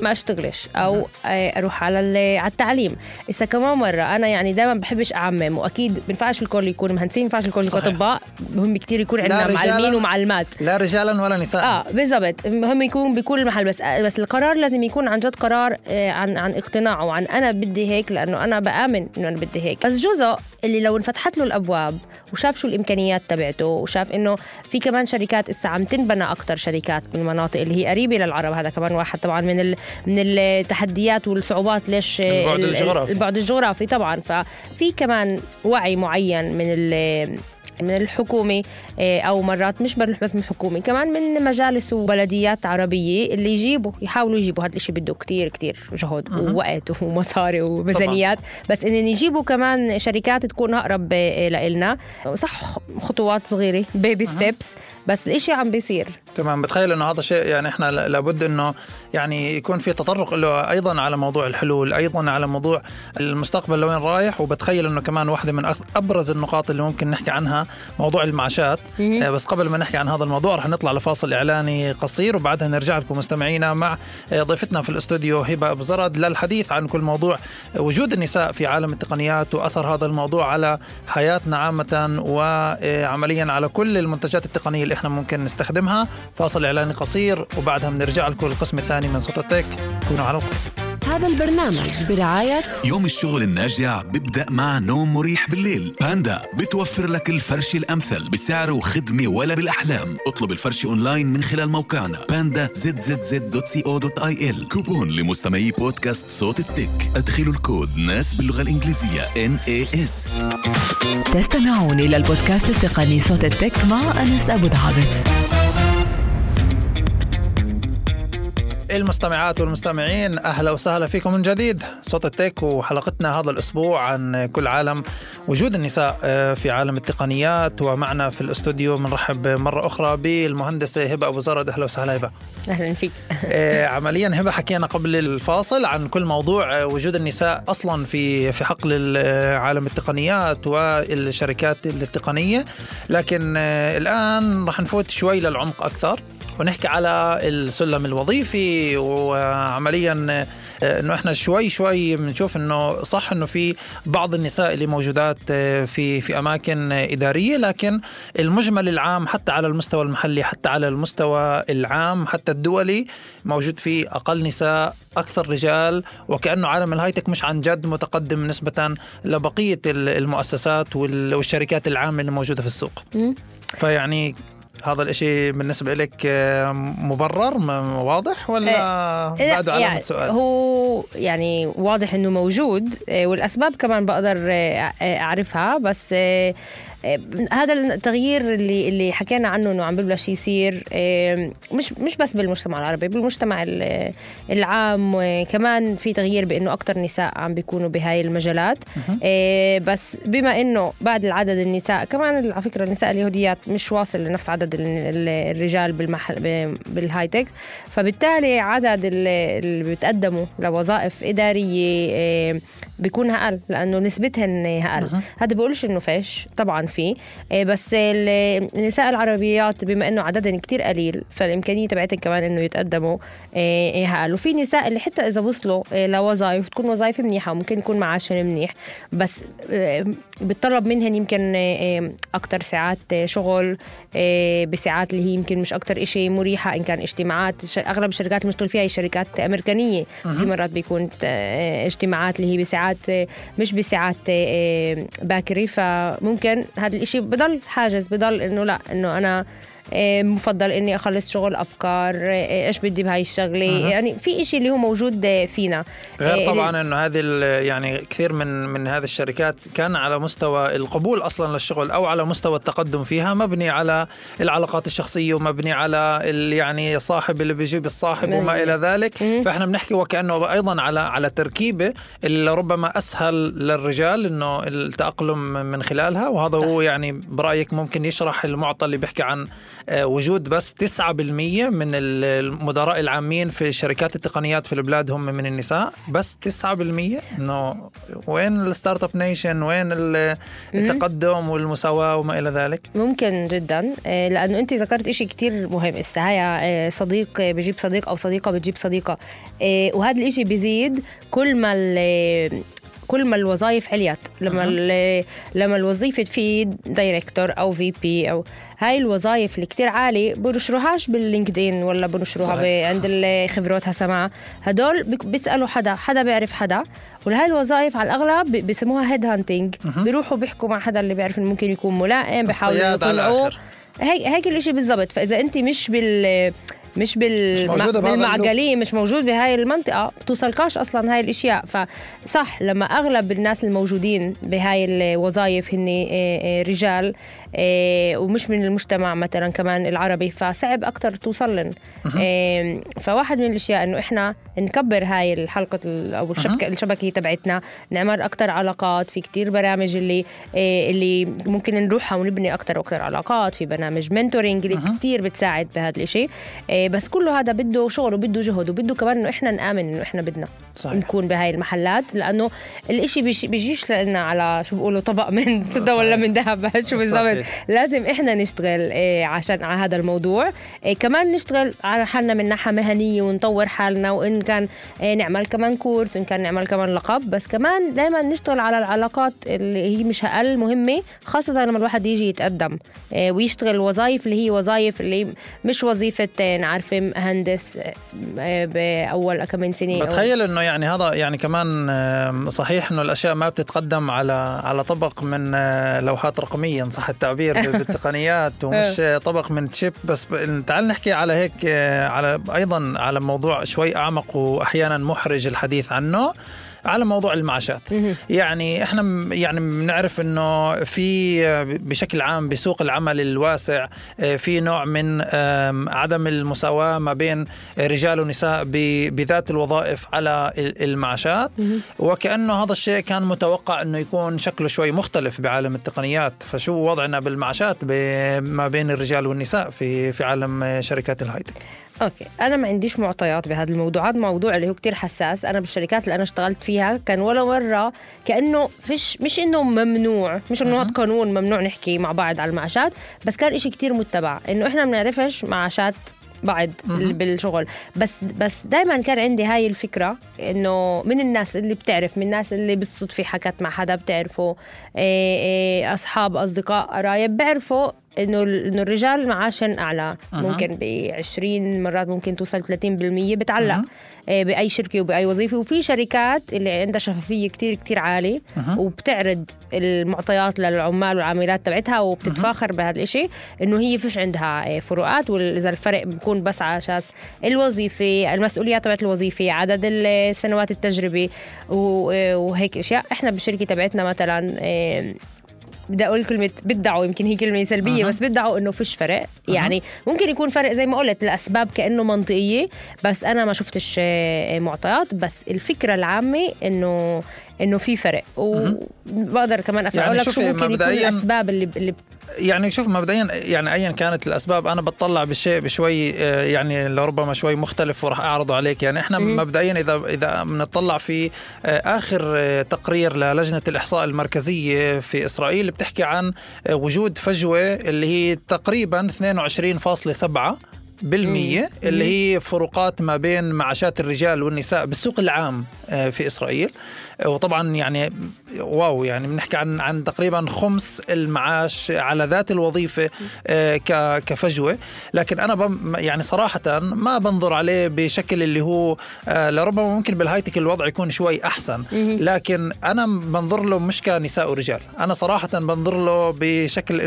ما اشتغلش أو أروح على على التعليم. إذا كمان مرة أنا يعني دائما بحبش أعمم وأكيد بينفعش الكل يكون مهندسين بينفعش الكل يكون. أطباء مهم كتير يكون عندنا معلمين ومعلمات. لا رجالا ولا نساء. آه بالضبط. مهم يكون بكل محل بس بس القرار لازم يكون عن جد قرار آه، عن عن اقتناع وعن أنا بدي هيك لأنه أنا بآمن إنه أنا بدي هيك. بس جزء اللي لو انفتحت له الأبواب وشاف شو الإمكانيات تبعته وشاف إنه في كمان شركات إسا عم تنبنى أكثر شركات بالمناطق اللي هي قريبة للعرب هذا كمان واحد طبعا من ال من التحديات والصعوبات ليش البعد ال- الجغرافي. البعد الجغرافي طبعا ففي كمان وعي معين من ال من الحكومة إيه، أو مرات مش بس من الحكومة كمان من مجالس وبلديات عربية اللي يجيبوا يحاولوا يجيبوا هذا الشيء بده كتير كتير جهد ووقت ومصاري وميزانيات. بس إن يجيبوا كمان شركات تكون أقرب إيه، لإلنا. صح خطوات صغيرة بيبي ستيبس بس الإشي عم بيصير. تمام. بتخيل إنه هذا شيء يعني إحنا لابد إنه يعني يكون في تطرق له أيضا على موضوع الحلول أيضا على موضوع المستقبل لوين رايح. وبتخيل إنه كمان واحدة من أبرز النقاط اللي ممكن نحكي عنها موضوع المعاشات. آه، بس قبل ما نحكي عن هذا الموضوع رح نطلع لفاصل إعلاني قصير وبعدها نرجع لكم مستمعينا مع آه، ضيفتنا في الاستوديو هبة أبو زرد للحديث عن كل موضوع وجود النساء في عالم التقنيات وأثر هذا الموضوع على حياتنا عامة وعمليا على كل المنتجات التقنية اللي إحنا ممكن نستخدمها. فاصل إعلاني قصير وبعدها بنرجع لكم القسم الثاني من صوت ال tech. كونوا على القرب هذا البرنامج برعاية يوم الشغل الناجع بيبدأ مع نوم مريح بالليل. باندا بتوفر لك الفرش الأمثل بسعر وخدمة ولا بالأحلام. اطلب الفرش أونلاين من خلال موقعنا باندا زد زد زد دوت سي أو دوت آي إل. كوبون لمستمعي بودكاست صوت ال tech. أدخلوا الكود ناس باللغة الإنجليزية NAS تستمعون إلى البودكاست التقني صوت ال tech مع أنس أبو دعابس المستمعات والمستمعين أهلا وسهلا فيكم من جديد. صوت التك وحلقتنا هذا الأسبوع عن كل عالم وجود النساء آه، في عالم التقنيات. ومعنا في الأستوديو بنرحب مرة أخرى بالمهندسة هبة أبو زرد. أهلا وسهلا هبة. أهلا فيك. آه، عمليا هبة حكينا قبل الفاصل عن كل موضوع آه، وجود النساء أصلا في في حقل عالم التقنيات والشركات التقنية. لكن الآن راح نفوت شوي للعمق أكثر. ونحكي على السلم الوظيفي وعمليا آه، إنه إحنا شوي شوي بنشوف إنه صح إنه في بعض النساء اللي موجودات آه، في في أماكن إدارية لكن المجمل العام حتى على المستوى المحلي حتى على المستوى العام حتى الدولي موجود فيه أقل نساء أكثر رجال وكأنه عالم الهايتك مش عن جد متقدم نسبة لبقية المؤسسات والشركات العامة اللي موجودة في السوق. فيعني هذا الإشي بالنسبة لك آه، مبرر واضح ولا إيه، بعده علامة يعني سؤال؟ هو يعني واضح إنه موجود آه، والأسباب كمان بقدر آه، أعرفها بس هذا التغيير اللي اللي حكينا عنه إنه عم ببلش يصير مش مش بس بالمجتمع العربي بالمجتمع العام كمان في تغيير بإنه أكثر نساء عم بيكونوا بهاي المجالات. بس بما إنه بعد العدد النساء كمان على فكرة النساء اليهوديات مش واصل لنفس عدد الرجال بالمحل بالهاي تك فبالتالي عدد اللي بيتقدموا لوظائف إدارية بيكون أقل لأنه نسبتهن أقل. هذا بقولش إنه فيش. طبعا فيه. إيه، بس النساء العربيات بما إنه عددهم كتير قليل فالإمكانية تبعتهم كمان إنه يتقدموا إيه، أقل وفي نساء اللي حتى إذا وصلوا إيه، لوظائف تكون وظائف منيحة وممكن يكون معاشهم منيح. بس بتطلب منهن يمكن أكثر ساعات شغل بساعات اللي هي يمكن مش أكثر إشي مريحة إن كان اجتماعات أغلب الشركات اللي بنشتغل فيها هي شركات أمريكانية. في مرات بيكون اجتماعات اللي هي بساعات مش بساعات باكري. فممكن هذا الإشي بضل حاجز بضل إنه لا أنا إيه، مفضل إني أخلص شغل أبكار إيه، إيش بدي بهاي الشغلة؟ أه. يعني في إشي اللي هو موجود فينا. غير طبعا إنه هذه يعني كثير من من هذه الشركات كان على مستوى القبول أصلا للشغل أو على مستوى التقدم فيها مبني على العلاقات الشخصية ومبني على يعني صاحب اللي بيجيب الصاحب وما إلى ذلك. فإحنا بنحكي وكأنه أيضا على على تركيبة اللي ربما أسهل للرجال إنه التأقلم من خلالها وهذا صح. هو يعني برأيك ممكن يشرح المعطى اللي بيحكي عن آه، وجود بس 9% من المدراء العامين في شركات التقنيات في البلاد هم من النساء. بس 9% إنه وين ال startup nation وين التقدم والمساواة وما إلى ذلك. ممكن جدا. آه، لأنه أنت ذكرت شيء كتير مهم. السه هاي آه، صديق بجيب صديق أو صديقة بتجيب صديقة. وهذا الإشي بيزيد كل ما كل ما الوظائف عليت لما أه. لما الوظيفة تفيد director أو VP أو هاي الوظائف اللي كتير عالي بنشروهاش بال LinkedIn ولا بنشروها عند اللي خبراتها سماع هدول بيسألوا حدا حدا بيعرف حدا. ولهاي الوظائف على الأغلب بيسموها headhunting بيروحوا بيحكوا مع حدا اللي بيعرف إنه ممكن يكون ملائم بيحاولوا يطلعوه. هيك هيك الإشي بالضبط. فإذا انت مش بال مش بال مش بال מעגל هي مش موجود بهاي المنطقة. بتوصلكاش أصلا هاي الأشياء. فصح لما أغلب الناس الموجودين بهاي الوظائف هن آه، آه، رجال ومش من المجتمع مثلا كمان العربي فصعب أكثر توصل لن فواحد من الأشياء إنه إحنا نكبر هاي الحلقة أو الشبكه الشبكة تبعتنا نعمل أكثر علاقات في كتير برامج اللي اللي ممكن نروحها ونبني أكثر وأكثر علاقات في برنامج منتورينج اللي كثير بتساعد بهذا الشيء بس كله هذا بده شغل وبده جهد وبده كمان إنه إحنا نآمن إنه إحنا بدنا صحيح. نكون بهاي المحلات لأنه الإشي بيجيش لنا على شو بيقولوا طبق من فضه ولا من ذهب شو بالضبط. لازم إحنا نشتغل إيه عشان على هذا الموضوع. إيه كمان نشتغل على حالنا من ناحية مهنية ونطور حالنا وإن كان إيه نعمل كمان كورس وإن كان نعمل كمان لقب. بس كمان دائما نشتغل على العلاقات اللي هي مش أقل مهمة خاصة لما الواحد يجي يتقدم. ويشتغل وظائف اللي هي وظائف اللي مش وظيفة نعرف مهندس باول كم سنة بتخيل إنه يعني هذا يعني كمان صحيح إنه الأشياء ما بتتقدم على على طبق من لوحات رقمية إن صح التعبير. بالتقنيات ومش طبق من تشيب بس تعال نحكي على هيك آه، على أيضا على موضوع شوي أعمق واحيانا محرج الحديث عنه. على موضوع المعاشات. يعني إحنا يعني بنعرف إنه في بشكل عام بسوق العمل الواسع آه، في نوع من عدم المساواة ما بين رجال ونساء بذات الوظائف على المعاشات. وكأنه هذا الشيء كان متوقع إنه يكون شكله شوي مختلف بعالم التقنيات. فشو وضعنا بالمعاشات ما بين الرجال والنساء في في عالم شركات الهايتك أوكي. أنا ما عنديش معطيات بهذا الموضوع. هذا موضوع اللي هو كتير حساس. أنا بالشركات اللي أنا اشتغلت فيها كان ولا مرة كأنه فيش مش إنه ممنوع مش إنه هذا قانون ممنوع نحكي مع بعض على المعاشات بس كان إشي كتير متبع. إنه إحنا ما بنعرفش معاشات بعض بالشغل. بس بس دائما كان عندي هاي الفكرة إنه من الناس اللي بتعرف من الناس اللي بالصدفة حكت مع حدا بتعرفه إيه إيه أصحاب أصدقاء قرايب بيعرفوا إنه إنه الرجال معاشن أعلى. ممكن ب 20 مرات ممكن توصل 30% بتعلق. آه، بأي شركة وبأي وظيفة. وفي شركات اللي عندها شفافية كتير كتير عالية. وبتعرض المعطيات للعمال والعاملات تبعتها وبتتفاخر بهذا الشيء إنه هي فيش عندها آه، فروقات. وإذا الفرق بيكون بس على أساس الوظيفة المسؤوليات تبعت الوظيفة عدد السنوات التجربة و- وهيك أشياء. إحنا بالشركة تبعتنا مثلا آه، بدي أقول كلمة بدعوا يمكن هي كلمة سلبية بس بدعوا إنه فيش فرق. يعني ممكن يكون فرق زي ما قلت الأسباب كأنه منطقية بس أنا ما شفتش آه، معطيات. بس الفكرة العامة إنه إنه في فرق. وبقدر كمان افهم يعني لك شو ممكن يكون الأسباب اللي اللي يعني شوف مبدئيا يعني ايا كانت الأسباب أنا بتطلع بالشيء بشوي آه، يعني لربما شوي مختلف وراح أعرضه عليك. يعني إحنا مبدئيا إذا إذا بنطلع في آه، آخر آه، تقرير للجنة الإحصاء المركزية في إسرائيل بتحكي عن وجود فجوة اللي هي تقريبا 22.7 بالمية اللي هي فروقات ما بين معاشات الرجال والنساء بالسوق العام آه، في إسرائيل. آه، وطبعا يعني واو يعني بنحكي عن عن تقريبا خمس المعاش على ذات الوظيفة آه، كفجوة. لكن أنا يعني صراحة ما بنظر عليه بشكل اللي هو لربما ممكن بالهايتك الوضع يكون شوي أحسن. لكن أنا بنظر له مش كنساء ورجال. أنا صراحة بنظر له بشكل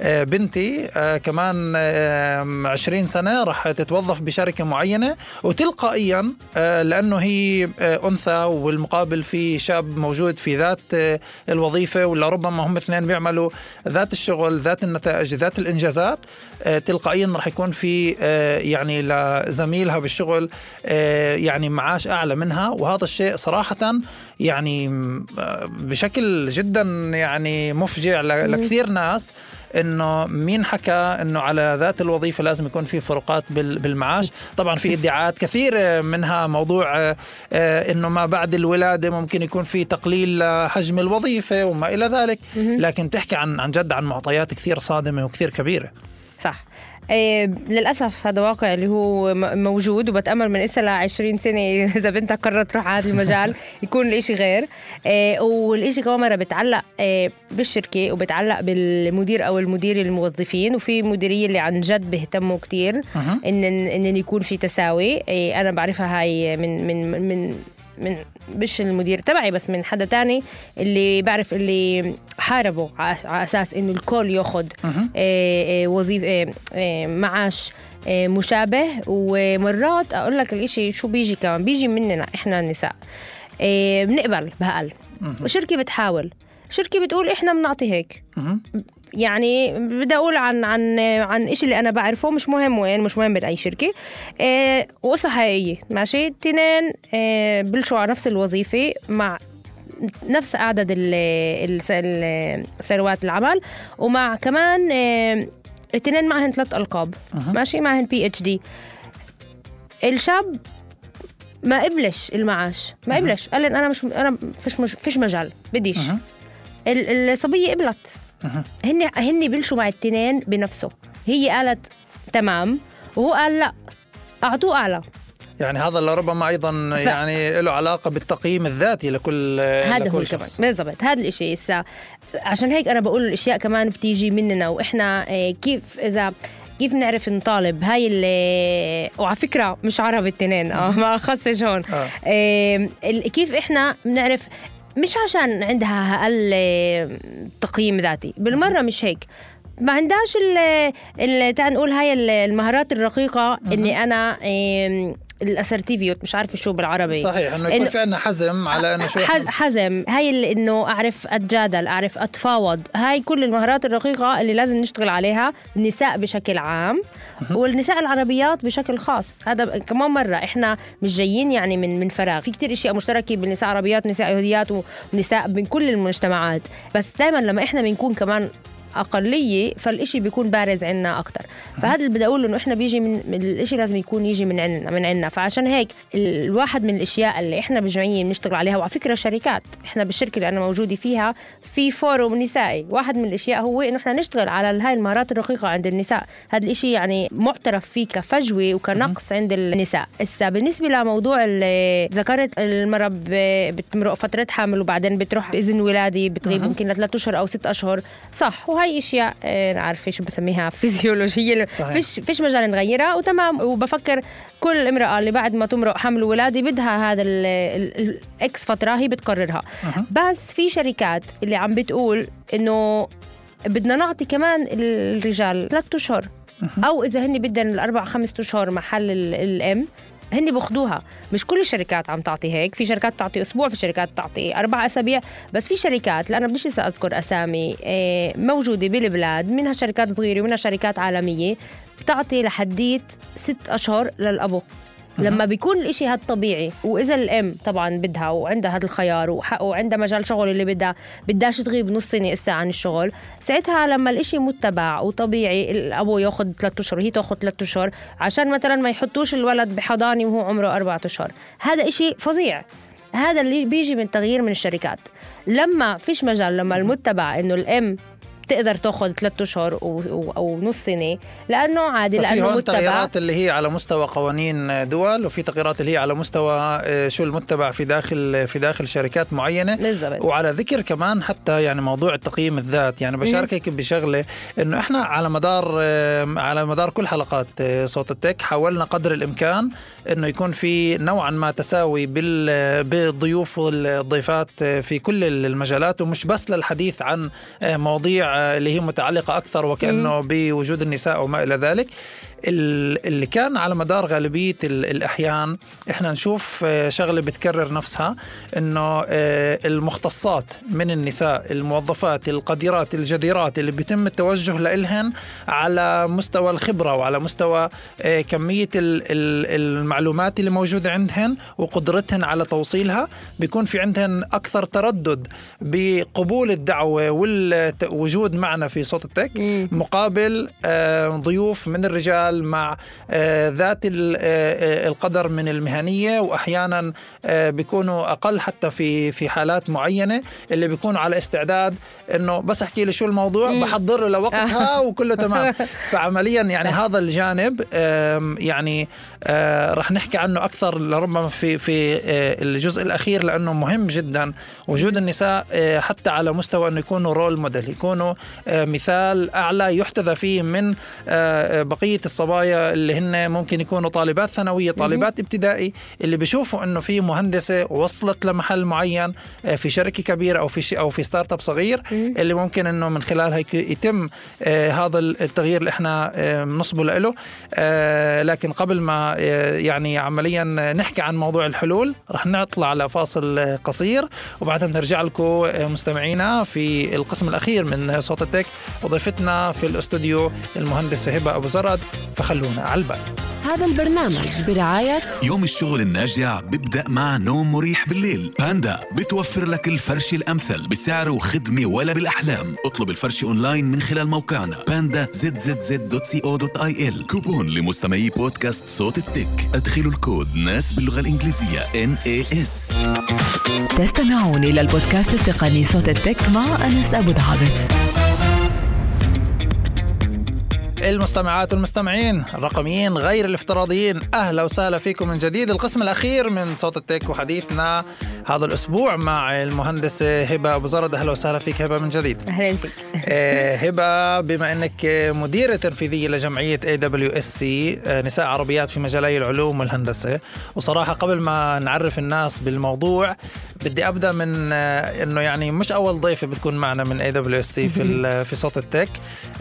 آه، بنتي كمان آه، 20 سنة راح تتوظف بشركة معينة وتلقائيا آه، لأنه هي آه، أنثى والمقابل في شاب موجود في ذات آه، الوظيفة ولا ربما هم اثنين بيعملوا ذات الشغل ذات النتائج ذات الإنجازات آه، تلقائيا راح يكون في يعني لزميلها بالشغل يعني معاش أعلى منها. وهذا الشيء صراحة يعني بشكل جدا يعني مفجع لكثير ناس. إنه مين حكى إنه على ذات الوظيفة لازم يكون في فروقات بال- بالمعاش؟ طبعا في ادعاءات كثيرة منها موضوع آه، آه، إنه ما بعد الولادة ممكن يكون في تقليل حجم الوظيفة وما إلى ذلك. لكن تحكي عن عن جد عن معطيات كثير صادمة وكثير كبيرة. صح. إيه للأسف هذا واقع اللي هو موجود وبتأمل من إسا ل 20 سنة إذا بنتك قررت تروح على هذا المجال يكون الإشي غير. إيه والإشي كمان مرة بتعلق إيه بالشركة وبتعلق بالمدير أو المدير الموظفين وفي مديرية اللي عن جد بيهتموا كتير إن إن يكون في تساوي. إيه أنا بعرفها هاي من من من من مش المدير تبعي بس من حدا تاني اللي بعرف اللي حاربوا على أساس إنه الكل ياخذ وظيفه آه، معاش آه، مشابه. ومرات أقول لك الإشي شو بيجي كمان؟ بيجي مننا إحنا النساء. آه، بنقبل بهقل الشركة بتحاول. الشركة بتقول إحنا بنعطي هيك. يعني بدي أقول عن عن عن إشي اللي أنا بعرفه مش مهم وين مش مهم من اي شركة. إيه وقصه حقيقية ماشي؟ تنين إيه بلشوا على نفس الوظيفة مع نفس عدد ال- الس- ال- سنوات العمل ومع كمان الاثنين معهن ثلاث ألقاب ماشي؟ معهن PhD الشاب ما قبلش المعاش ما قبلش. قال لي أنا مش أنا فيش مش فيش مجال بديش. ال- الصبية قبلت. هن هن بلشوا مع التنين بنفسه. هي قالت تمام وهو قال لا أعطوه أعلى. يعني هذا لربما أيضا يعني له علاقة بالتقييم الذاتي لكل هذا لكل هو شخص. بالضبط هذا الإشي. هسه عشان هيك أنا بقول الأشياء كمان بتيجي مننا وإحنا آه، كيف اذا كيف نعرف نطالب؟ هاي اللي وعلى فكرة مش عرب التنين آه ما خصش هون. آه. ال- كيف إحنا بنعرف مش عشان عندها أقل آه، تقييم ذاتي بالمرة مش هيك. ما عندهاش ال ال- تعال نقول هاي ال- المهارات الرقيقة إني أنا الاسرتيفيوت مش عارفة شو بالعربي. صحيح إنه يكون في عندنا حزم على إنه شو حزم. هاي اللي إنه أعرف أتجادل أعرف أتفاوض. هاي كل المهارات الرقيقة اللي لازم نشتغل عليها النساء بشكل عام والنساء العربيات بشكل خاص. هذا كمان مرة إحنا مش جايين يعني من من فراغ. في كتير أشياء مشتركة بين نساء عربيات ونساء يهوديات ونساء من كل المجتمعات. بس دائما لما إحنا بنكون كمان أقلية فالإشي بيكون بارز عنا أكثر فهذا اللي بدي أقوله إنه إحنا بيجي من الإشي لازم يكون يجي من عنا من عنا. فعشان هيك الواحد من الأشياء اللي إحنا بجمعية بنشتغل عليها وعلى فكرة شركات إحنا بالشركة اللي أنا موجودة فيها في forum نسائي. واحد من الأشياء هو إنه إحنا نشتغل على هاي المهارات الرقيقة عند النساء. هذا الإشي يعني معترف فيه كفجوة وكنقص عند النساء. هسه بالنسبة لموضوع اللي ذكرت المرأة ب- بتمرق فتره حمل وبعدين بتروح بإذن ولادة بتغيب ممكن لثلاث أشهر أو ست أشهر. صح. وهي إشياء آه، عارفه شو بسميها فيزيولوجيه صحيح. فيش فيش مجال نغيرها. وتمام. وبفكر كل امرأة اللي بعد ما تمرق حمل ولاده بدها هذا ال- ال- ال X فترة هي بتقررها. بس في شركات اللي عم بتقول إنه بدنا نعطي كمان الرجال ثلاث أشهر. أو إذا هن بدهم الأربع خمس أشهر محل ال- الام هن بياخدوها مش كل الشركات عم تعطي هيك. في شركات تعطي أسبوع في شركات تعطي أربع أسابيع. بس في شركات لأنا بديش أذكر أسامي آه، موجودة بالبلاد منها شركات صغيرة ومنها شركات عالمية بتعطي لحديت ست أشهر للأبو. لما بيكون الإشي هاد طبيعي وإذا الأم طبعا بدها وعندها هاد الخيار وعندها مجال شغل اللي بدها بدهاش تغيب نص سنة إسا عن الشغل ساعتها لما الإشي متبع وطبيعي الأبو ياخد ثلاثة أشهر وهي تاخد ثلاثة أشهر عشان مثلا ما يحطوش الولد بحضانة وهو عمره أربعة أشهر. هذا إشي فظيع. هذا اللي بيجي من تغيير من الشركات. لما فيش مجال لما المتبع إنه الأم تقدر تاخذ ثلاثة أشهر أو نص سنة لأنه عادي لأنه هون متبع. تغييرات اللي هي على مستوى قوانين دول وفي تغييرات اللي هي على مستوى آه، شو المتبع في داخل في داخل شركات معينة. بالضبط. وعلى ذكر كمان حتى يعني موضوع التقييم الذات يعني بشاركك بشغلة إنه إحنا على مدار على مدار كل حلقات آه، صوت التك حاولنا قدر الإمكان إنه يكون في نوعا ما تساوي بال- بالضيوف والضيفات في كل المجالات ومش بس للحديث عن مواضيع اللي هي متعلقة أكثر وكأنه بوجود النساء وما إلى ذلك. اللي كان على مدار غالبية ال- الأحيان إحنا نشوف آه، شغلة بتكرر نفسها إنه آه، المختصات من النساء الموظفات القديرات الجديرات اللي بيتم التوجه لإلهن على مستوى الخبرة وعلى مستوى آه، كمية ال- ال- المعلومات اللي موجودة عندهن وقدرتهن على توصيلها بيكون في عندهن أكثر تردد بقبول الدعوة والوجود معنا في صوت التك مقابل ضيوف من الرجال مع آه، ذات آه، آه، القدر من المهنية وأحيانا بيكونوا أقل حتى في في حالات معينة اللي بيكونوا على استعداد إنه بس أحكي لي شو الموضوع بحضر له لوقتها وكله تمام. فعمليا يعني هذا الجانب يعني آه، رح نحكي عنه أكثر لربما في في آه، الجزء الأخير لأنه مهم جدا. وجود النساء آه، حتى على مستوى إنه يكونوا رول موديل يكونوا مثال أعلى يحتذى فيه من بقية الصبايا اللي هن ممكن يكونوا طالبات ثانوية طالبات ابتدائي. اللي بيشوفوا إنه في مهندسة وصلت لمحل معين في شركة كبيرة أو في أو في start-up صغير اللي ممكن إنه من خلالها يتم هذا التغيير اللي إحنا بنصبه له. لكن قبل ما يعني عمليا نحكي عن موضوع الحلول. رح نطلع على فاصل آه، قصير وبعدها بنرجع لكم مستمعينا في القسم الأخير من صوت التك وضيفتنا في الاستوديو المهندسه هبة أبو زرد. فخلونا على البال. هذا البرنامج برعاية يوم الشغل الناجع بيبدأ مع نوم مريح بالليل. باندا بتوفر لك الفرش الأمثل بسعر وخدمة ولا بالأحلام. اطلب الفرش أونلاين من خلال موقعنا. باندا زد زد زد دوت سي أو دوت آي إل. كوبون لمستمعي بودكاست صوت التك. أدخلوا الكود ناس باللغة الإنجليزية. N A S تستمعون إلى البودكاست التقني صوت التك مع أنس أبو دعابس المستمعات والمستمعين الرقميين غير الافتراضيين أهلا وسهلا فيكم من جديد. القسم الأخير من صوت التك وحديثنا هذا الأسبوع مع المهندسه هبة أبو زرد. أهلا وسهلا فيك هبة من جديد. أهلا فيك. آه، هبة بما إنك مديرة تنفيذية لجمعية AWSC نساء عربيات في مجالي العلوم والهندسة. وصراحة قبل ما نعرف الناس بالموضوع بدي أبدأ من آه، إنه يعني مش أول ضيفة بتكون معنا من AWSC في في صوت التك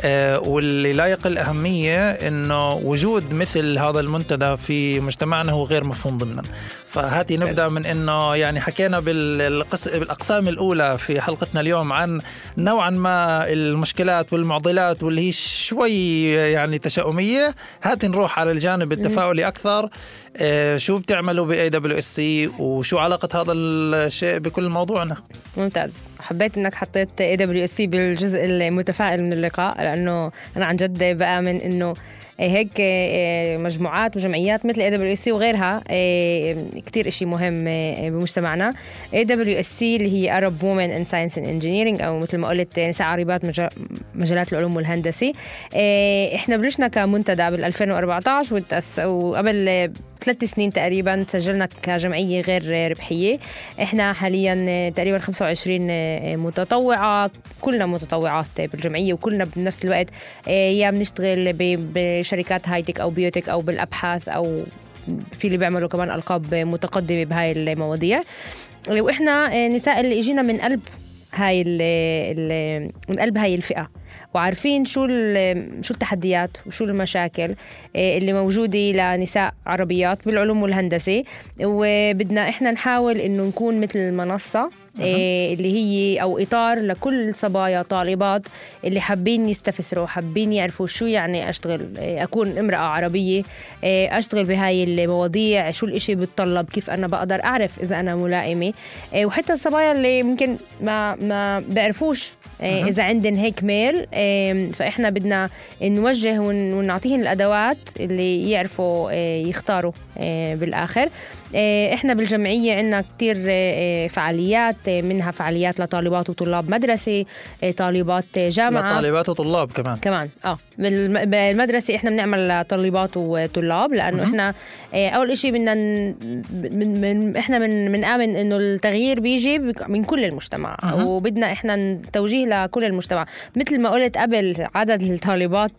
آه، واللي لا يقل اهميه إنه وجود مثل هذا المنتدى في مجتمعنا هو غير مفهوم ضمنا. فهاتي نبدأ من إنه يعني حكينا بالقس... بالأقسام الأولى في حلقتنا اليوم عن نوعا ما المشكلات والمعضلات واللي هي شوي يعني تشاؤمية. هاتي نروح على الجانب التفاؤلي أكثر. آه، شو بتعملوا ب AWSC وشو علاقة هذا الشيء بكل موضوعنا؟ ممتاز. حبيت إنك حطيت AWSC بالجزء المتفائل من اللقاء لأنه أنا عن جد بآمن إنه هيك آه، مجموعات وجمعيات مثل AWSC وغيرها آه، كثير شيء مهم آه، بمجتمعنا. AWSC اللي هي Arab Women in Science and Engineering أو مثل ما قلت نساء عربيات مجالات العلوم والهندسة. إحنا بلشنا كمنتدى بال 2014 وقبل ثلاث سنين تقريبا سجلنا كجمعية غير ربحية. إحنا حاليا تقريبا 25 متطوعة كلنا متطوعات بالجمعية وكلنا بنفس الوقت يا بنشتغل بشركات هايتك أو بيوتك أو بالأبحاث أو في اللي بيعملوا كمان ألقاب متقدمة بهاي المواضيع. وإحنا نساء اللي إجينا من قلب هاي ال من قلب هاي الفئة. وعارفين شو شو التحديات وشو المشاكل آه، اللي موجودة لنساء عربيات بالعلوم والهندسة. وبدنا إحنا نحاول إنه نكون مثل إيه اللي هي أو إطار لكل صبايا طالبات اللي حابين يستفسروا حابين يعرفوا شو يعني أشتغل إيه أكون امرأة عربية إيه أشتغل بهاي المواضيع شو الإشي بتطلب كيف أنا بقدر أعرف إذا أنا ملائمة. إيه وحتى الصبايا اللي ممكن ما ما بيعرفوش إيه إذا عندن هيك ميل إيه فإحنا بدنا نوجه ونعطيهم الأدوات اللي يعرفوا إيه يختاروا إيه بالآخر. إيه إحنا بالجمعية عندنا كثير إيه فعاليات منها فعاليات لطالبات وطلاب مدرسة طالبات جامعة. لطالبات وطلاب كمان. كمان آه بالمدرسة إحنا بنعمل طالبات وطلاب لأنه إحنا أول شيء بدنا من من إحنا من بنآمن إنه التغيير بيجي من كل المجتمع أه. وبدنا إحنا توجيه لكل المجتمع. مثل ما قلت قبل عدد الطالبات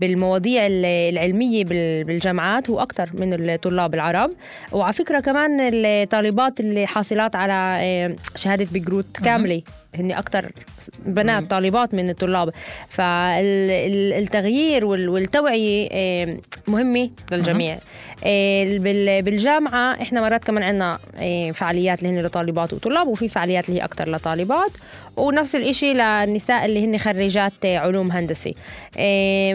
بالمواضيع العلمية بالجامعات هو أكثر من الطلاب العرب. وعلى فكرة كمان الطالبات اللي حاصلات على إيه، شهادة بجروت كاملة. هن أكثر بنات طالبات من الطلاب. فالتغيير والتوعية إيه، مهمة للجميع. إيه، بالجامعة إحنا مرات كمان عندنا فعاليات اللي هن لطالبات وطلاب وفي فعاليات اللي هي أكثر لطالبات. ونفس الشيء للنساء اللي هن خريجات علوم هندسي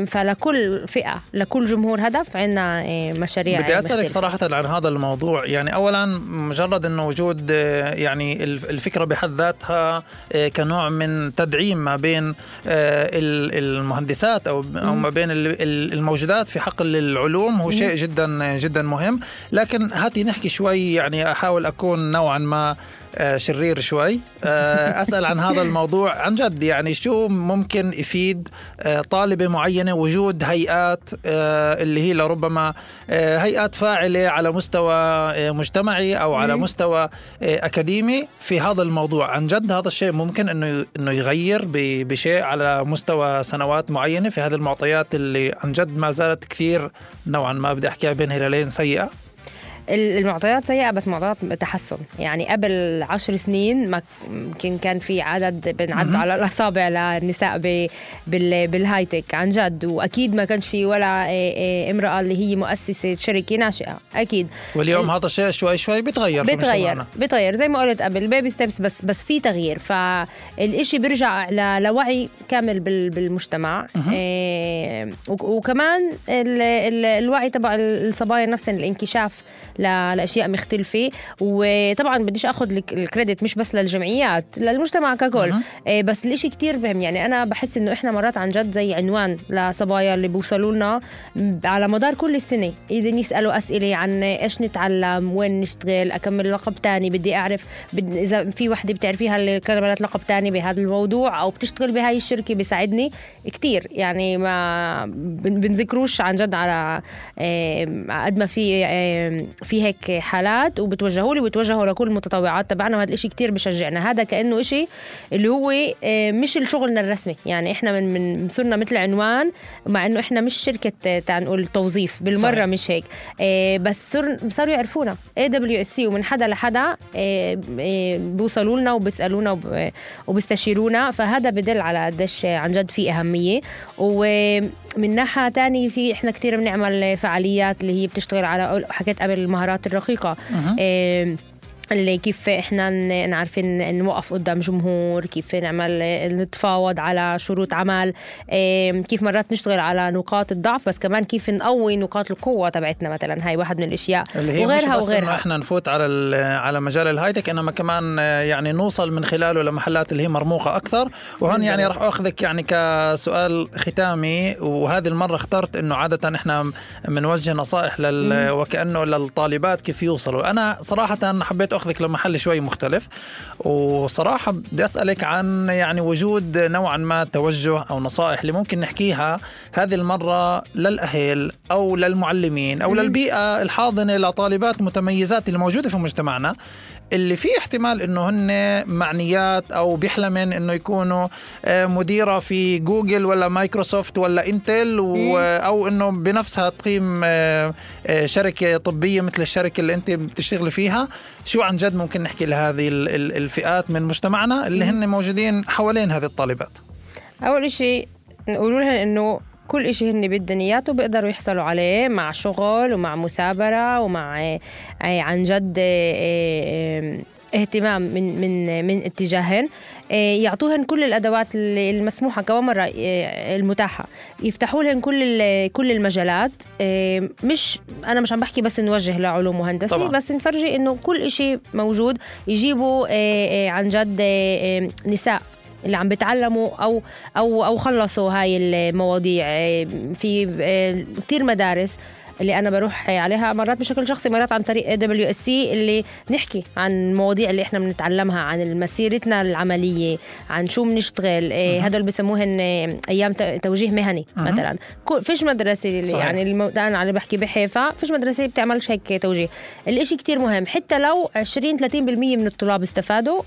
فلكل فئة لكل جمهور هدف عندنا مشاريع بدي أسألك صراحة عن هذا الموضوع. يعني اولا مجرد إنه وجود يعني الفكرة بحد ذاتها آه، كنوع من تدعيم ما بين آه، المهندسات أو أو ما بين الموجودات في حقل العلوم. هو شيء جدا جدا مهم. لكن هاتي نحكي شوي يعني أحاول أكون نوعا ما آه، شرير شوي. آه، أسأل عن هذا الموضوع. عن جد يعني شو ممكن يفيد آه، طالبة معينة وجود هيئات اللي هي لربما هيئات فاعلة على مستوى مجتمعي أو على مستوى أكاديمي في هذا الموضوع. عن جد هذا الشيء ممكن إنه إنه يغير بشيء على مستوى سنوات معينة. في هذه المعطيات اللي عن جد ما زالت كثير نوعا ما بدي أحكيها بين هلالين سيئة. المعطيات سيئة بس معطيات تحسن. يعني قبل عشر سنين ما يمكن كان في عدد بنعد على الأصابع للنساء بال high-tech عن جد. وأكيد ما كانش في ولا إيه، إيه، امرأة اللي هي مؤسسة شركة ناشئة. أكيد. واليوم هذا الشيء شوي شوي بيتغير بيتغير. بيتغير. زي ما قلت قبل baby steps بس بس في تغيير. فالإشي بيرجع لوعي كامل بالمجتمع. إيه وكمان الوعي تبع الصبايا نفسهم الانكشاف لأشياء مختلفة. وطبعا بديش آخذ الكريدت مش بس للجمعيات للمجتمع ككل. أه. بس الإشي كتير مهم. يعني أنا بحس إنه إحنا مرات عن جد زي عنوان لصبايا اللي بيوصلوا لنا على مدار كل السنة. إذا يسالوا أسئلة عن إيش نتعلم وين نشتغل أكمل لقب تاني بدي أعرف بد... إذا في وحدة بتعرفيها اللي كملت لقب تاني بهذا الموضوع أو بتشتغل بهاي الشركة بيساعدني كتير. يعني ما بنذكروش عن جد على قد ما في في هيك حالات وبتوجهوا لي وبتوجهوا لكل المتطوعات تبعنا وهذا الشيء كتير بشجعنا. هذا كأنه شيء اللي هو آه، مش شغلنا الرسمي. يعني إحنا من من صرنا مثل عنوان مع إنه إحنا مش شركة آه، تعال نقول توظيف بالمرة صحيح. مش هيك. آه، بس صر صاروا يعرفونا. AWSC ومن حدا لحدا بيوصلوا لنا وبيسألونا وبيستشيرونا. فهذا بدل على قديش عن جد في أهمية. ومن ناحية تانية في إحنا كثير بنعمل فعاليات اللي هي بتشتغل على حكيت قبل المهارات الرقيقة. اللي كيف إحنا نعرف نوقف قدام جمهور كيف نعمل نتفاوض على شروط عمل إيه، كيف مرات نشتغل على نقاط الضعف بس كمان كيف نقوي نقاط القوة تبعتنا مثلا. هاي واحد من الأشياء. اللي هي وغيرها مش بس وغيرها. إحنا نفوت على على مجال الهايتك إنما كمان آه، يعني نوصل من خلاله لمحلات اللي هي مرموقة أكثر. وهون يعني راح آخذك يعني كسؤال ختامي وهذه المرة اخترت إنه عادة إحنا بنوجه نصائح لل وكأنه للطالبات كيف يوصلوا. أنا صراحة حبيت اخذك لمحل شوي مختلف. وصراحة بدي أسألك عن يعني وجود نوعا ما توجه أو نصائح اللي ممكن نحكيها هذه المرة للأهل أو للمعلمين أو للبيئة الحاضنة لطالبات متميزات اللي موجودة في مجتمعنا. اللي في احتمال إنه هن معنيات أو بيحلمن إنه يكونوا آه، مديرة في جوجل ولا مايكروسوفت ولا إنتل و- أو إنه بنفسها تقيم آه، آه، شركة طبية مثل الشركة اللي أنت بتشتغلي فيها. شو عن جد ممكن نحكي لهذه ال- ال- الفئات من مجتمعنا اللي هن موجودين حوالين هذه الطالبات؟ أول إشي نقول لهم إنه كل إشي هن بدهم إياته بيقدروا يحصلوا عليه مع شغل ومع مثابرة ومع آه، آه، عن جد آه، اهتمام من من من اتجاههن. يعطوهن كل الأدوات المسموحة كمان مره المتاحة. يفتحوا لهن كل كل المجالات. مش أنا مش عم بحكي بس نوجه لعلوم وهندسة طبعاً. بس نفرجي إنه كل إشي موجود. يجيبوا عن جد نساء. اللي عم بتعلموا أو أو أو خلصوا هاي المواضيع. آه، في كثير مدارس اللي أنا بروح عليها مرات بشكل شخصي مرات عن طريق WSC اللي نحكي عن المواضيع اللي إحنا بنتعلمها عن مسيرتنا العملية عن شو بنشتغل. آه، هدول بسموهن آه، أيام توجيه مهني مثلا. فيش مدرسة اللي. يعني أنا على بحكي بحيفا فيش مدرسة بتعملش هيك توجيه. الإشي كتير مهم حتى لو 20 30% من الطلاب استفادوا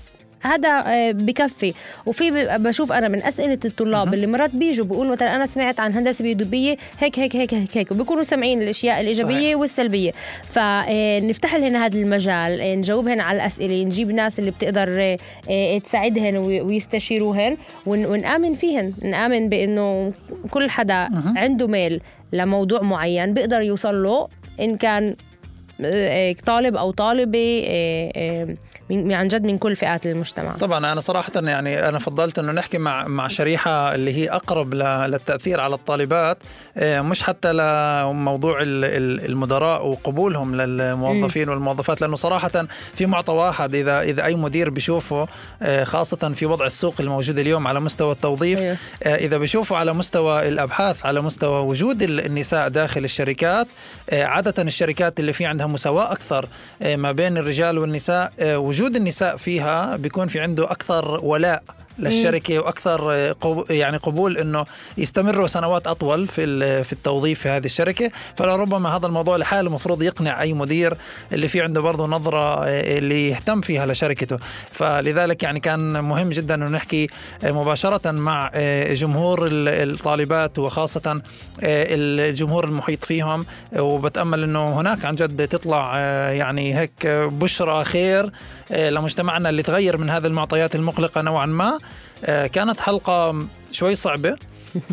هذا آه، بكفي. وفي بشوف أنا من أسئلة الطلاب اللي مرات بيجوا بيقولوا مثلا أنا سمعت عن هندسة بيدوبيه هيك هيك هيك هيك هيك وبيكونوا سامعين الأشياء الإيجابية صحيح. والسلبية. فنفتح لهن هذا المجال آه، نجاوبهن على الأسئلة نجيب ناس اللي بتقدر آه، آه، تساعدهن وي- ويستشيروهن ون- ونآمن فيهن. نآمن بإنه كل حدا عنده ميل لموضوع معين بيقدر يوصل له إن كان آه، طالب أو طالبة آه، آه، من عن جد من كل فئات المجتمع طبعا أنا صراحة يعني أنا فضلت إنه نحكي مع مع شريحة اللي هي أقرب للتأثير على الطالبات آه، مش حتى لموضوع ال- ال- المدراء وقبولهم للموظفين والموظفات لأنه صراحة في معطى واحد اذا إذا أي مدير بيشوفه آه، خاصه في وضع السوق الموجود اليوم على مستوى التوظيف. آه، إذا بيشوفوا على مستوى الأبحاث على مستوى وجود ال- النساء داخل الشركات آه، عاده الشركات اللي في عندها مساواة أكثر آه، ما بين الرجال والنساء آه، وجود النساء فيها بيكون في عنده أكثر ولاء. للشركة وأكثر آه، يعني قبول إنه يستمروا سنوات أطول في في التوظيف في هذه الشركة. فلربما هذا الموضوع لحاله المفروض يقنع أي مدير اللي في عنده برضه نظرة آه، اللي يهتم فيها لشركته. فلذلك يعني كان مهم جدا انه نحكي آه، مباشرة مع جمهور ال- الطالبات وخاصة الجمهور المحيط فيهم. وبتأمل إنه هناك عن جد تطلع يعني هيك بشرى خير لمجتمعنا اللي تغير من هذه المعطيات المقلقة نوعا ما. كانت حلقة شوي صعبة.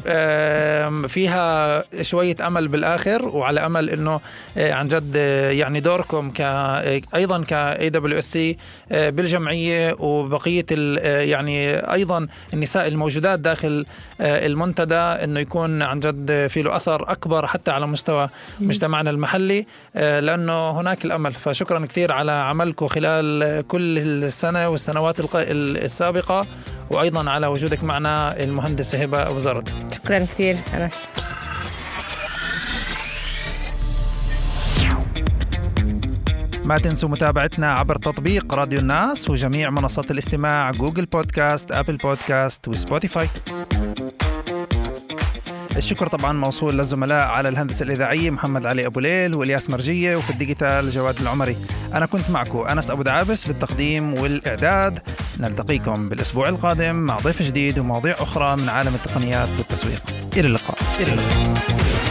آم، فيها شوية أمل بالآخر وعلى أمل أنه آه، عن جد آه، يعني دوركم ك آه، أيضا ك AWSC آه، بالجمعية وبقية ال- آه، يعني أيضا النساء الموجودات داخل آه، المنتدى أنه يكون عن جد في له أثر أكبر حتى على مستوى مجتمعنا المحلي. آه، لأنه هناك الأمل. فشكرا كثير على عملكم خلال آه، كل السنة والسنوات السابقة. وأيضا على وجودك معنا المهندسه هبة أبو زرد شكرا كثير انس ما تنسوا متابعتنا عبر تطبيق راديو الناس وجميع منصات الاستماع Google Podcast Apple Podcast و Spotify. الشكر طبعا موصول للزملاء على الهندسة الإذاعية محمد علي أبو ليل والياس مرجية وفي الديجيتال جواد العمري. أنا كنت معكم أنس أبو دعابس بالتقديم والإعداد. نلتقيكم بالأسبوع القادم مع ضيف جديد ومواضيع أخرى من عالم التقنيات والتسويق. إلى اللقاء. إلى اللقاء.